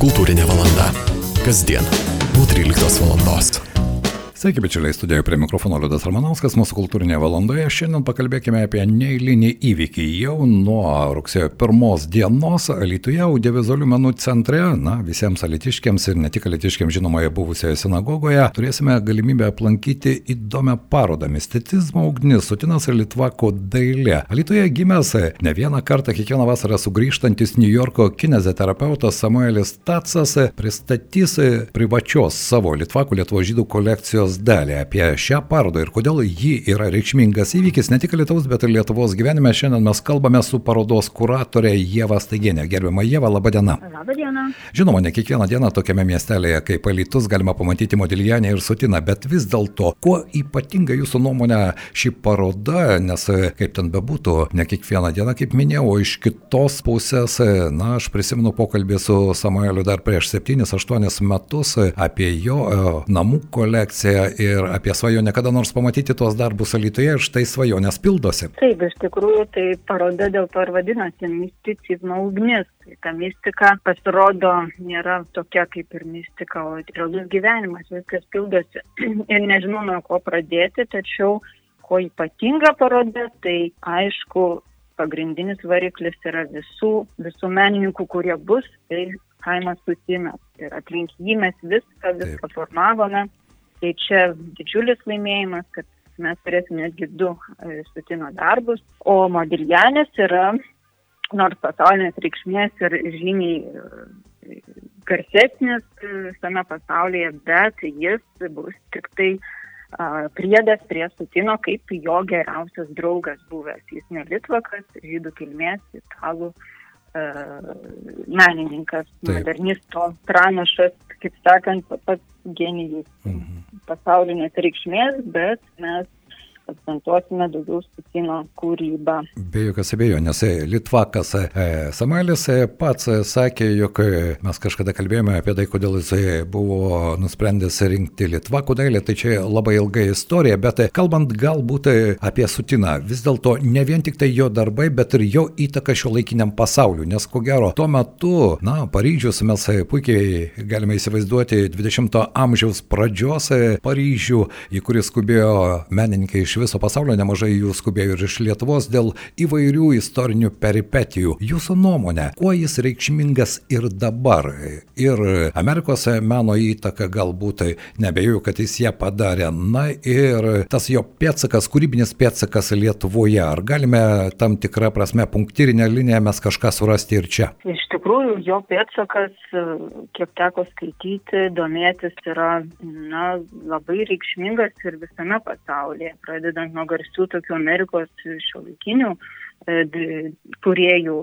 Kultūrinė valanda. Kasdien po 13 valandos. Sveiki, bičiuliai, studijoje prie mikrofono Liudas Ramanauskas, mūsų kultūrinėje valandoje. Šiandien pakalbėkime apie neįlinį įvykį. Jau nuo rugsėjo pirmos dienos Lietuvoje audiovizualių menų centre, na, visiems alitiškiams ir ne tik alitiškiams žinomoje buvusioje sinagogoje, turėsime galimybę aplankyti įdomią parodą Misticizmo ugnis, Sutinas ir Litvako dailė. Lietuvoje gimęs ne vieną kartą kiekvieną vasarą sugrįžtantis New Yorko kinezoterapeutas Samuelis Tatsas pristatys privačios savo Litvakų Lietuvos žydų kolekcijos laidos dalį apie šią parodą ir kodėl ji yra reikšmingas įvykis ne tik Lietuvos, bet ir Lietuvos gyvenime. Šiandien mes kalbame su parodos kuratorė Jėva Staigienė. Gerbiama Jėva, laba diena. Labą dieną. Žinoma, ne kiekvieną dieną tokiame miestelėje kaip Alitus galima pamatyti Modilijanę ir Sutiną, bet vis dėlto, kuo ypatinga jūsų nuomonė ši paroda, nes kaip ten bebūtų, ne kiekvieną dieną, kaip minėjau, iš kitos pusės, na, aš prisimenu pokalbį su Samueliu dar prieš 7-8 metus apie jo e, namų kolekciją ir apie svajonę kada nors pamatyti tuos darbus Alytuje ir štai svajonės pildosi. Taip, iš tikrųjų, tai paroda dėl to ir vadinasi misticizmo ugnis. Tai ta mistika pasirodo nėra tokia kaip ir mistika, o realus gyvenimas, viskas pildosi. ir nežinau nuo ko pradėti, tačiau ko ypatinga paroda, tai aišku, pagrindinis variklis yra visų, visų menininkų, kurie bus, tai Haimas Sutinas. Ir aplink jį mes viską, viską Taip. formavome. Tai čia didžiulis laimėjimas, kad mes turėsime netgi du e, Sutino darbus, o Modiljanės yra, nors pasaulinės reikšmės ir žymiai e, garsesnis e, visame pasaulyje, bet jis bus tik tai priedas prie Sutino kaip jo geriausias draugas buvęs. Jis ne Litvakas, žydų kilmės, italų menininkas, Taip. modernisto pranašas, kaip sakant, pats genijus mhm. pasaulinės reikšmės, bet mes akcentuosime daugiau Sutino kūrybą. Be jokios abejonės, e, Litvakas e, Samuelis e, pats sakė, jog mes kažkada kalbėjome apie tai, kodėl jisai buvo nusprendęs rinkti Litvakų dailę, tai čia labai ilga istorija, bet kalbant galbūt apie Sutiną, vis dėlto ne vien tik tai jo darbai, bet ir jo įtaka šio laikiniam pasauliu, nes ko gero tuo metu, na, Paryžius mes puikiai galime įsivaizduoti 20-ojo amžiaus pradžios Paryžių, į kurį skubėjo menininkai iš iš viso pasaulio, nemažai jų skubėjo ir iš Lietuvos dėl įvairių istorinių peripetijų. Jūsų nuomonė, kuo jis reikšmingas ir dabar? Ir Amerikos meno įtaka galbūt, nebejoju, kad jis ją padarė. Na ir tas jo pėtsakas, kūrybinis pėtsakas Lietuvoje. Ar galime tam tikrą prasme punktyrinę liniją mes kažką surasti ir čia? Iš tikrųjų, jo pėtsakas, kiek teko skaityti, domėtis, yra na, labai reikšmingas ir visame pasaulyje. Pradė pradedant nuo garsių tokių Amerikos šiuolaikinių e, kuriejų,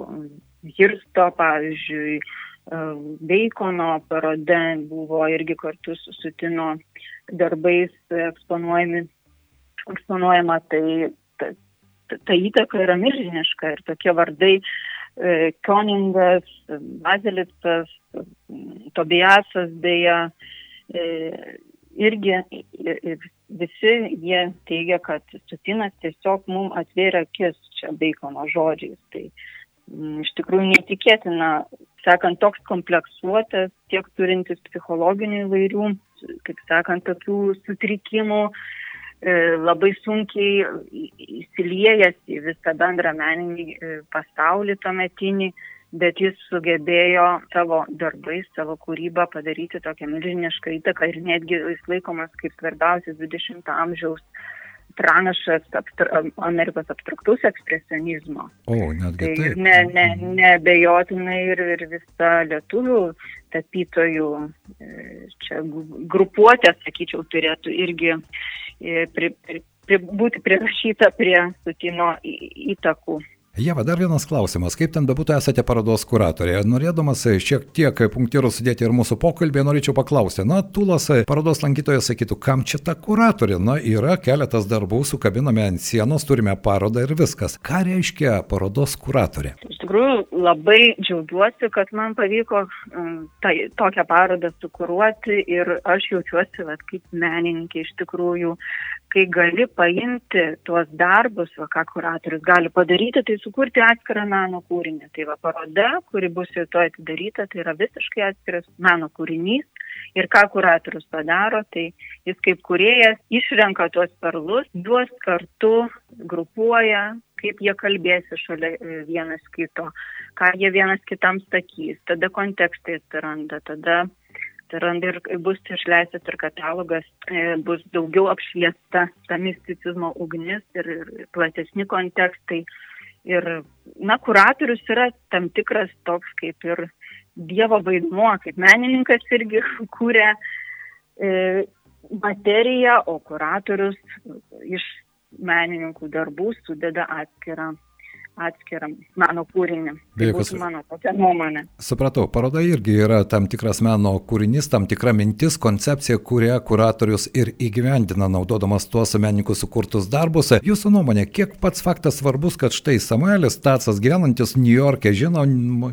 Hirsto, pavyzdžiui, e, Beikono parode buvo irgi kartu su Sutino darbais eksponuojami, eksponuojama, tai ta, ta, ta įtaka yra milžiniška ir tokie vardai e, Koningas, Bazelicas, Tobiasas beje, irgi visi jie teigia, kad Sutinas tiesiog mums atvėrė akis čia Beikono žodžiais. Tai m, mm, iš tikrųjų neįtikėtina, sakant, toks kompleksuotas, tiek turintis psichologinių įvairių, kaip sakant, tokių sutrikimų, e, labai sunkiai įsiliejęs į visą bendrą meninį e, pasaulį tuometinį. metinį bet jis sugebėjo savo darbais, savo kūrybą padaryti tokią milžinišką įtaką ir netgi jis laikomas kaip svarbiausias 20 amžiaus pranašas abstra Amerikos abstraktus ekspresionizmo. O, netgi tai. Taip. Ne, ne, nebejotinai ir, ir visa lietuvių tapytojų e, čia grupuotė, sakyčiau, turėtų irgi e, pri, pri, pri, būti prirašyta prie Sutino įtakų. Jeva, dar vienas klausimas. Kaip ten bebūtų esate parodos kuratorė? Norėdamas šiek tiek punktyrų sudėti ir mūsų pokalbį, norėčiau paklausti. Na, Tulas parodos lankytojas sakytų, kam čia ta kuratorė? Na, yra keletas darbų, sukabiname ant sienos, turime parodą ir viskas. Ką reiškia parodos kuratorė? Iš tikrųjų, labai džiaugiuosi, kad man pavyko um, tai, tokią parodą sukuruoti ir aš jaučiuosi, vat, kaip menininkė iš tikrųjų kai gali paimti tuos darbus, va, ką kuratorius gali padaryti, tai sukurti atskirą meno kūrinį. Tai va paroda, kuri bus rytoj atidaryta, tai yra visiškai atskiras meno kūrinys. Ir ką kuratorius padaro, tai jis kaip kuriejas išrenka tuos perlus, juos kartu grupuoja, kaip jie kalbėsi šalia e, vienas kito, ką jie vienas kitam sakys, tada kontekstai atsiranda, tada atsiranda ir bus išleistas ir katalogas, e, bus daugiau apšviesta ta misticizmo ugnis ir, ir platesni kontekstai. Ir, na, kuratorius yra tam tikras toks kaip ir Dievo vaidmuo, kaip menininkas irgi kūrė e, materiją, o kuratorius iš menininkų darbų sudeda atskirą atskirą meno kūrinį. Tai būtų mano tokia nuomonė. Supratau, paroda irgi yra tam tikras meno kūrinys, tam tikra mintis, koncepcija, kurią kuratorius ir įgyvendina, naudodamas tuos menininkų sukurtus darbus. Jūsų nuomonė, kiek pats faktas svarbus, kad štai Samuelis Tacas, gyvenantis New York'e, žino,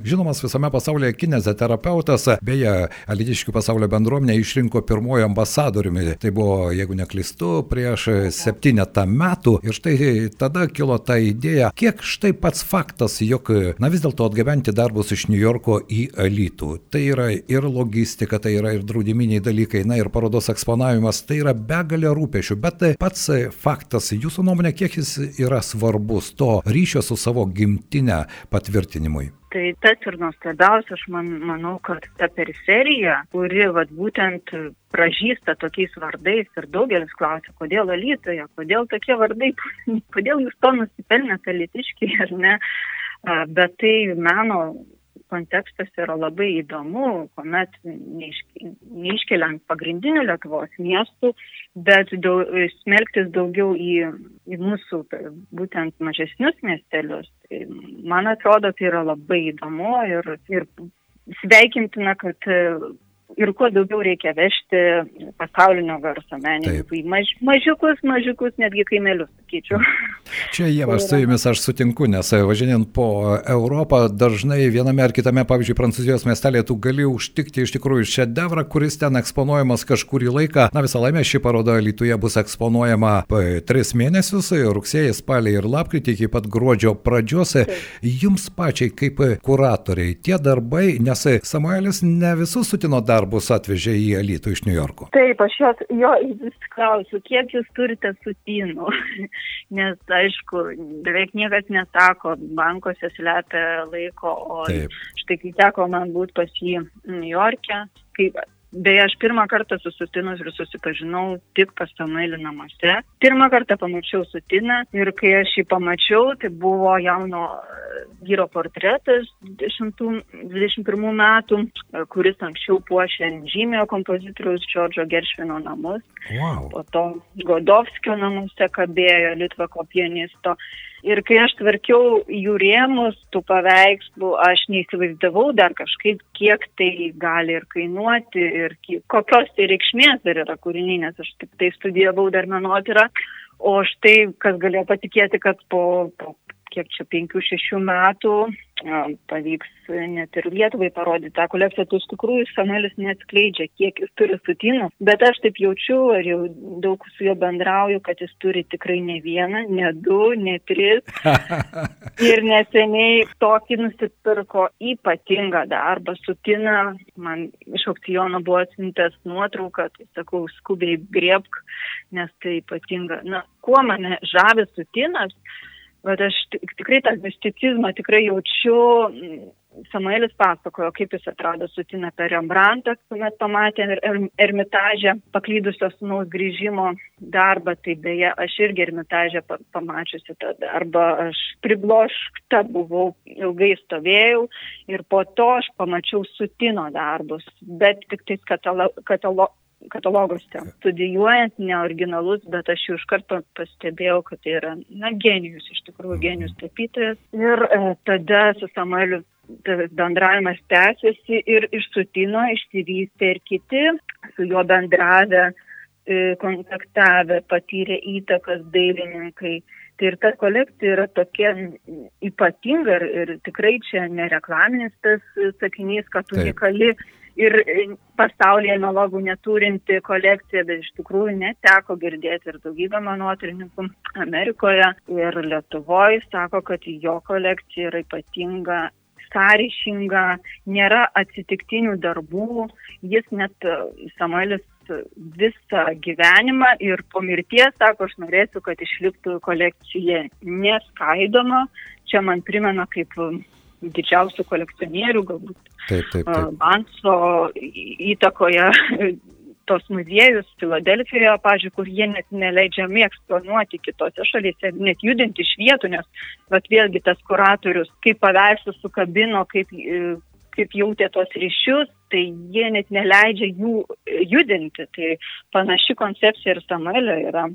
žinomas visame pasaulyje kinezoterapeutas, beje, Alitiškių pasaulio bendruomenė išrinko pirmojo ambasadoriumi. Tai buvo, jeigu neklistu, prieš septynetą metų. Ir štai tada kilo ta idėja, kiek štai pats faktas, jog, na vis dėlto atgabenti darbus iš New Yorko į Alytų, tai yra ir logistika, tai yra ir draudiminiai dalykai, na ir parodos eksponavimas, tai yra begalė rūpešių, bet pats faktas, jūsų nuomonė, kiek jis yra svarbus to ryšio su savo gimtinė patvirtinimui? Tai tas ir nuostabiausia, aš man, manau, kad ta periferija, kuri vat, būtent pražįsta tokiais vardais ir daugelis klausia, kodėl Alytoje, kodėl tokie vardai, kodėl jūs to nusipelnėte alitiškiai ar ne, bet tai meno kontekstas yra labai įdomu, kuomet neiškeliant pagrindinių Lietuvos miestų, bet daug, smelktis daugiau į, į mūsų būtent mažesnius miestelius. Tai, man atrodo, tai yra labai įdomu ir, ir sveikintina, kad ir kuo daugiau reikia vežti pasaulinio garso menininkų į maž, mažiukus, mažiukus, netgi kaimelius, sakyčiau. Čia jie, aš su jumis aš sutinku, nes e, važinėjant po Europą, dažnai viename ar kitame, pavyzdžiui, Prancūzijos miestelėje tu gali užtikti iš tikrųjų šedevrą, kuris ten eksponuojamas kažkurį laiką. Na visą laimę ši paroda Lietuvoje bus eksponuojama tris mėnesius - rugsėjai, spalį ir lapkritį iki pat gruodžio pradžios. Taip. Jums pačiai kaip kuratoriai tie darbai, nes Samuelis ne visus sutino darbus darbus atvežė į Alytų iš New Yorko. Taip, aš jos, jo vis klausiu, kiek jūs turite sutinų, nes aišku, beveik niekas nesako, bankose slepia laiko, o Taip. štai kai teko man būti pas jį New York'e, kaip Beje, aš pirmą kartą su Sutinus ir susipažinau tik pas Samuelį namuose. Pirmą kartą pamačiau Sutiną ir kai aš jį pamačiau, tai buvo jauno e, vyro portretas 21 metų, e, kuris anksčiau puošė žymėjo kompozitoriaus Džordžo Geršvino namus. Wow. Po to Godovskio namuose kabėjo Litvako pianisto. Ir kai aš tvarkiau jų rėmus, tų paveikslų, aš neįsivaizdavau dar kažkaip, kiek tai gali ir kainuoti, ir kokios tai reikšmės dar yra kūriniai, nes aš tik tai studijavau dar menotyrą. O štai, kas galėjo patikėti, kad po, po kiek čia penkių, šešių metų pavyks net ir Lietuvai parodyti tą kolekciją. Tai iš tikrųjų Samuelis neatskleidžia, kiek jis turi sutinų, bet aš taip jaučiu, ar jau daug su juo bendrauju, kad jis turi tikrai ne vieną, ne du, ne tris. ir neseniai tokį nusipirko ypatingą darbą. Sutina, man iš aukciono buvo atsintas nuotrauka, tai sakau, skubiai griebk, nes tai ypatinga. Na, kuo mane žavi sutinas? Bet aš tikrai tą misticizmą tikrai jaučiu. Samuelis pasakojo, kaip jis atrado sutiną per Rembrandtą, kuomet pamatė ermitažę paklydusios sūnaus grįžimo darbą. Tai beje, aš irgi ermitažę pamačiusi tą darbą, aš pribloškta buvau, ilgai stovėjau ir po to aš pamačiau sutino darbus, bet tik tais katalo, katalo, kataloguose. Studijuojant neoriginalus, bet aš jau iš karto pastebėjau, kad tai yra, na, genijus, iš tikrųjų genijus tapytojas. Ir e, tada su Samueliu bendravimas tęsiasi ir iš Sutino išsivystė ir kiti su juo bendravę, e, kontaktavę, patyrė įtakas dailininkai. Tai ir ta kolekcija yra tokia ypatinga ir, ir tikrai čia nereklaminis tas sakinys, kad unikali ir pasaulyje analogų neturinti kolekcija, bet iš tikrųjų neteko girdėti ir daugybę manotyrininkų Amerikoje ir Lietuvoje sako, kad jo kolekcija yra ypatinga sąryšinga, nėra atsitiktinių darbų, jis net Samuelis visą gyvenimą ir po mirties sako, aš norėsiu, kad išliktų kolekcija neskaidoma. Čia man primena kaip didžiausių kolekcionierių, galbūt taip, taip, taip. Banso įtakoje tos muziejus Filadelfijoje, pažiūrėjau, kur jie net neleidžiami eksponuoti kitose šalyse, net judinti iš vietų, nes vat, vėlgi tas kuratorius, kaip paveikslus sukabino, kaip, kaip jautė tos ryšius, tai jie net neleidžia jų judinti. Tai panaši koncepcija ir Samuelio yra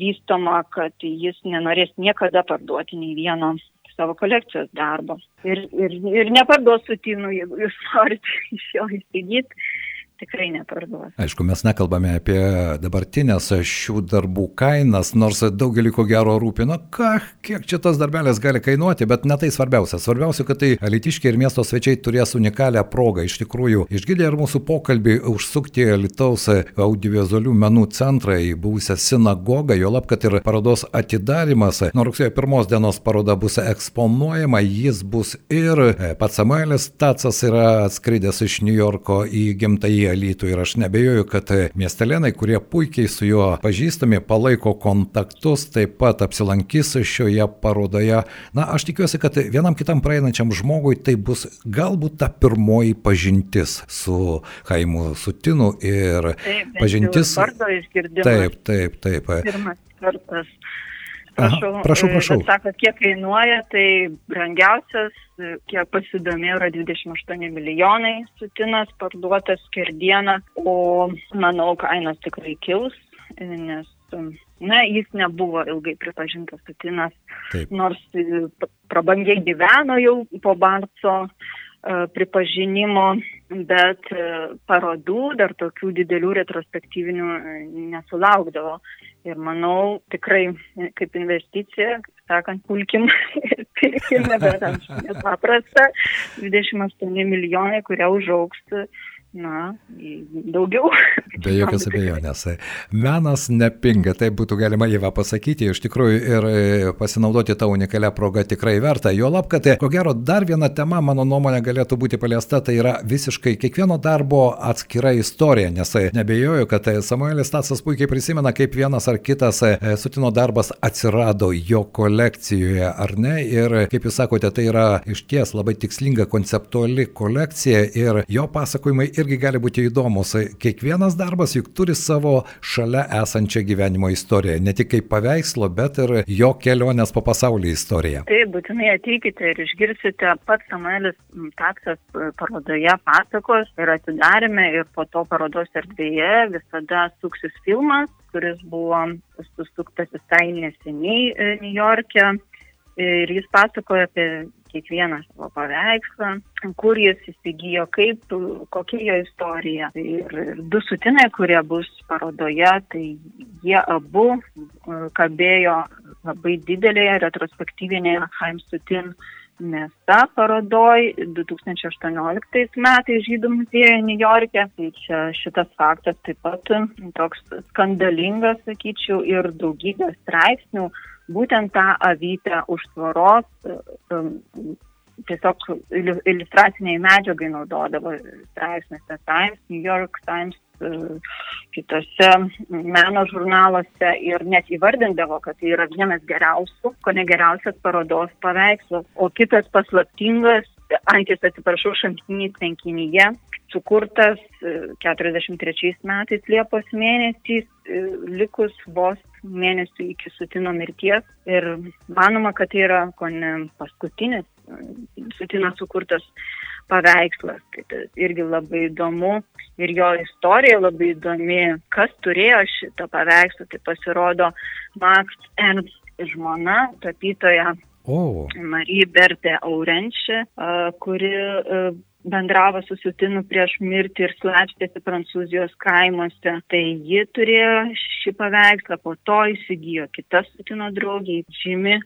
vystoma, kad jis nenorės niekada parduoti nei vieno savo kolekcijos darbo. Ir, ir, ir neparduos sutinų, jeigu jūs norite iš jo įsigyti tikrai neparduos. Aišku, mes nekalbame apie dabartinės šių darbų kainas, nors daugelį ko gero rūpino, ką, kiek čia tas darbelis gali kainuoti, bet ne tai svarbiausia. Svarbiausia, kad tai alitiškiai ir miesto svečiai turės unikalią progą iš tikrųjų išgirdę ir mūsų pokalbį užsukti Lietuvos audiovizualių menų centrą į buvusią sinagogą, jo lab, kad ir parodos atidarimas. Nuo rugsėjo pirmos dienos paroda bus eksponuojama, jis bus ir pats Samuelis Tacas yra atskridęs iš New Yorko į gimtąjį Alytų ir aš nebejoju, kad miestelėnai, kurie puikiai su juo pažįstami, palaiko kontaktus, taip pat apsilankys šioje parodoje. Na, aš tikiuosi, kad vienam kitam praeinančiam žmogui tai bus galbūt ta pirmoji pažintis su Haimu Sutinu ir taip, pažintis. Taip, taip, taip. Pirmas kartas. Prašau, Aha, prašau. prašau. Sakot, kiek kainuoja, tai brangiausias, kiek pasidomėjau, yra 28 milijonai sutinas parduotas skerdieną, o manau, kainos tikrai kils, nes, na, jis nebuvo ilgai pripažintas sutinas, Taip. nors prabangiai gyveno jau po Barco pripažinimo, bet parodų dar tokių didelių retrospektyvinių nesulaukdavo. Ir manau, tikrai kaip investicija, sakant, pulkim ir pirkime, bet nepaprasta, 28 milijonai, kurie užauks na, daugiau. Be jokios abejonės. Menas nepinga, taip būtų galima įva pasakyti, iš tikrųjų ir e, pasinaudoti tą unikalią progą tikrai verta. Jo lab, kad ko gero dar viena tema, mano nuomonė, galėtų būti paliesta, tai yra visiškai kiekvieno darbo atskira istorija, nes e, nebejoju, kad e, Samuelis Tasas puikiai prisimena, kaip vienas ar kitas Sutino darbas atsirado jo kolekcijoje, ar ne? Ir kaip jūs sakote, tai yra iš ties labai tikslinga konceptuali kolekcija ir jo pasakojimai irgi gali būti įdomus. Kiekvienas darbas juk turi savo šalia esančią gyvenimo istoriją, ne tik kaip paveikslo, bet ir jo kelionės po pasaulį istoriją. Taip, būtinai ateikite ir išgirsite pats Samuelis Taksas parodoje pasakos ir atidarime ir po to parodos erdvėje visada suksis filmas, kuris buvo susuktas visai neseniai e, New York'e. Ir jis pasakoja apie kiekvieną savo paveikslą, kur jis įsigijo, kaip, kokia jo istorija. Ir, du sutinai, kurie bus parodoje, tai jie abu e, kabėjo labai didelėje retrospektyvinėje Haim Sutin mėsa parodoj 2018 metais Žydų muziejuje New York'e. Tai čia šitas faktas taip pat toks skandalingas, sakyčiau, ir daugybė straipsnių būtent tą avytę už tvoros um, tiesiog iliustraciniai medžiagai naudodavo straipsniuose Times, New York Times, uh, kitose meno žurnaluose ir net įvardindavo, kad tai yra vienas geriausių, ko ne geriausias parodos paveikslas, o kitas paslaptingas, antis atsiprašau, šaltinį tvenkinyje, sukurtas 43 uh, metais Liepos mėnesį, likus vos mėnesių iki Sutino mirties ir manoma, kad tai yra kone paskutinis Sutino sukurtas paveikslas. Tai irgi labai įdomu ir jo istorija labai įdomi, kas turėjo šitą paveikslą. Tai pasirodo Max Ernst žmona, tapytoja Oh. Marija Bertė Aurenčia, kuri bendravo su Sutinu prieš mirtį ir slapstėsi Prancūzijos kaimuose. Tai ji turėjo šį paveikslą, po to įsigijo kita Sutino draugė, žymi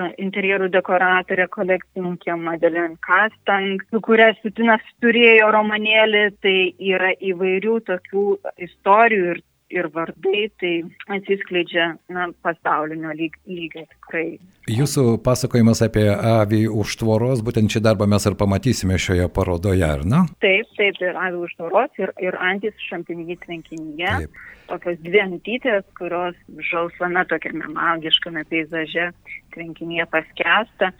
interjerų dekoratorė, kolekcininkė Madeleine Kastang, su kuria Sutinas turėjo romanėlį, tai yra įvairių tokių istorijų ir ir vardai, tai atsiskleidžia na, pasaulinio lyg, lygio tikrai. Jūsų pasakojimas apie avį už tvoros, būtent šį darbą mes ir pamatysime šioje parodoje, ar ne? Taip, taip, ir avį už tvoros, ir, ir antis šampinį tvenkinyje. Taip. Tokios dvi antytės, kurios žalsvame tokiame magiškame peizaže tvenkinyje paskesta.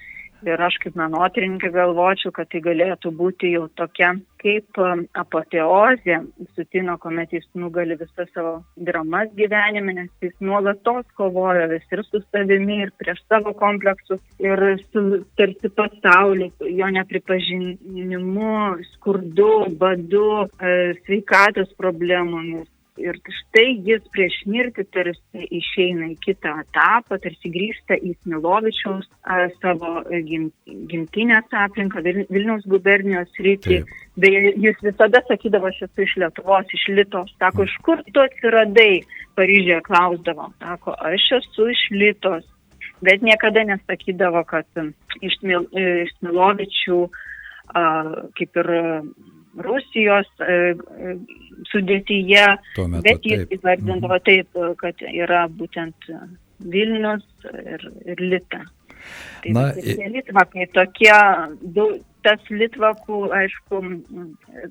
Ir aš kaip menotyrininkė galvočiau, kad tai galėtų būti jau tokia kaip um, apoteozė Sutino, kuomet jis nugali visą savo dramas gyvenime, nes jis nuolatos kovojo vis ir su savimi, ir prieš savo kompleksus, ir su tarsi pasauliu, jo nepripažinimu, skurdu, badu, e, sveikatos problemomis Ir štai jis prieš mirtį tarsi išeina į kitą etapą, tarsi grįžta į Smilovičiaus savo gim, gimtinės aplinką, Vilniaus gubernijos rytį. Beje, jis visada sakydavo, aš esu iš Lietuvos, iš Litos. Sako, iš kur tu atsiradai? Paryžėje klausdavo. Sako, aš esu iš Litos. Bet niekada nesakydavo, kad iš, Smil, iš Smilovičių kaip ir Rusijos e, e, sudėtyje, metu, bet jis taip. įvardindavo mhm. taip, kad yra būtent Vilnius ir, ir Lita. Tai Na, Litvakai tokie, daug, tas Litvakų, aišku,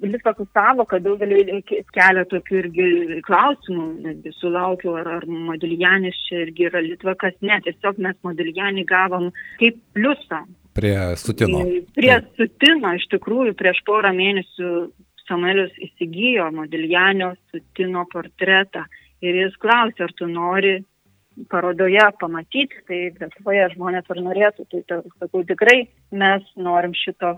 Litvakų savoka daugelį kelia tokių irgi klausimų, netgi sulaukiu, ar, ar Modilijanis čia irgi yra Litvakas, ne, tiesiog mes Modilijanį gavom kaip pliusą, Prie Sutino. Prie Sutino, iš tikrųjų, prieš porą mėnesių Samuelis įsigijo Modiljanio Sutino portretą ir jis klausė, ar tu nori parodoje pamatyti, tai Lietuvoje žmonės ar norėtų, tai sakau, tikrai mes norim šito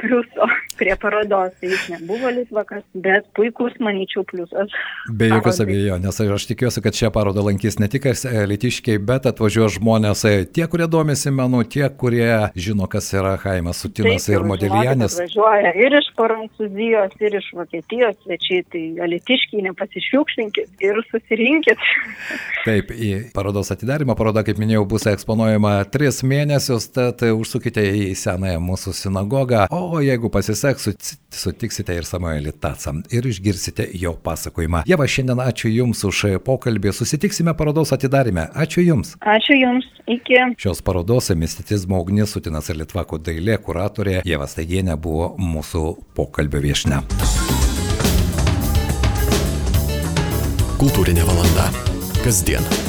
pliuso prie parodos. Tai jis nebuvo Litvakas, bet puikus, manyčiau, pliusas. Be jokios abejonės. Aš tikiuosi, kad šią parodą lankys ne tik litiškiai, bet atvažiuos žmonės, e, tie, kurie domisi menu, tie, kurie žino, kas yra Haimas Sutinas Taip, ir Modelijanis. Važiuoja ir iš Prancūzijos, ir iš Vokietijos svečiai, tai litiškiai nepasišiukšlinkit ir susirinkit. Taip, į parodos atidarimą paroda, kaip minėjau, bus eksponuojama tris mėnesius, tad užsukite į senąją mūsų sinagogą. O o jeigu pasiseks, sutiksite ir Samuelį Tatsą ir išgirsite jo pasakojimą. Jeva, šiandien ačiū Jums už pokalbį, susitiksime parodos atidarime. Ačiū Jums. Ačiū Jums, iki. Šios parodos misticizmo ugnis Sutinas ir Litvako dailė kuratorė Jeva Staigienė buvo mūsų pokalbio viešne. Kultūrinė valanda. Kasdien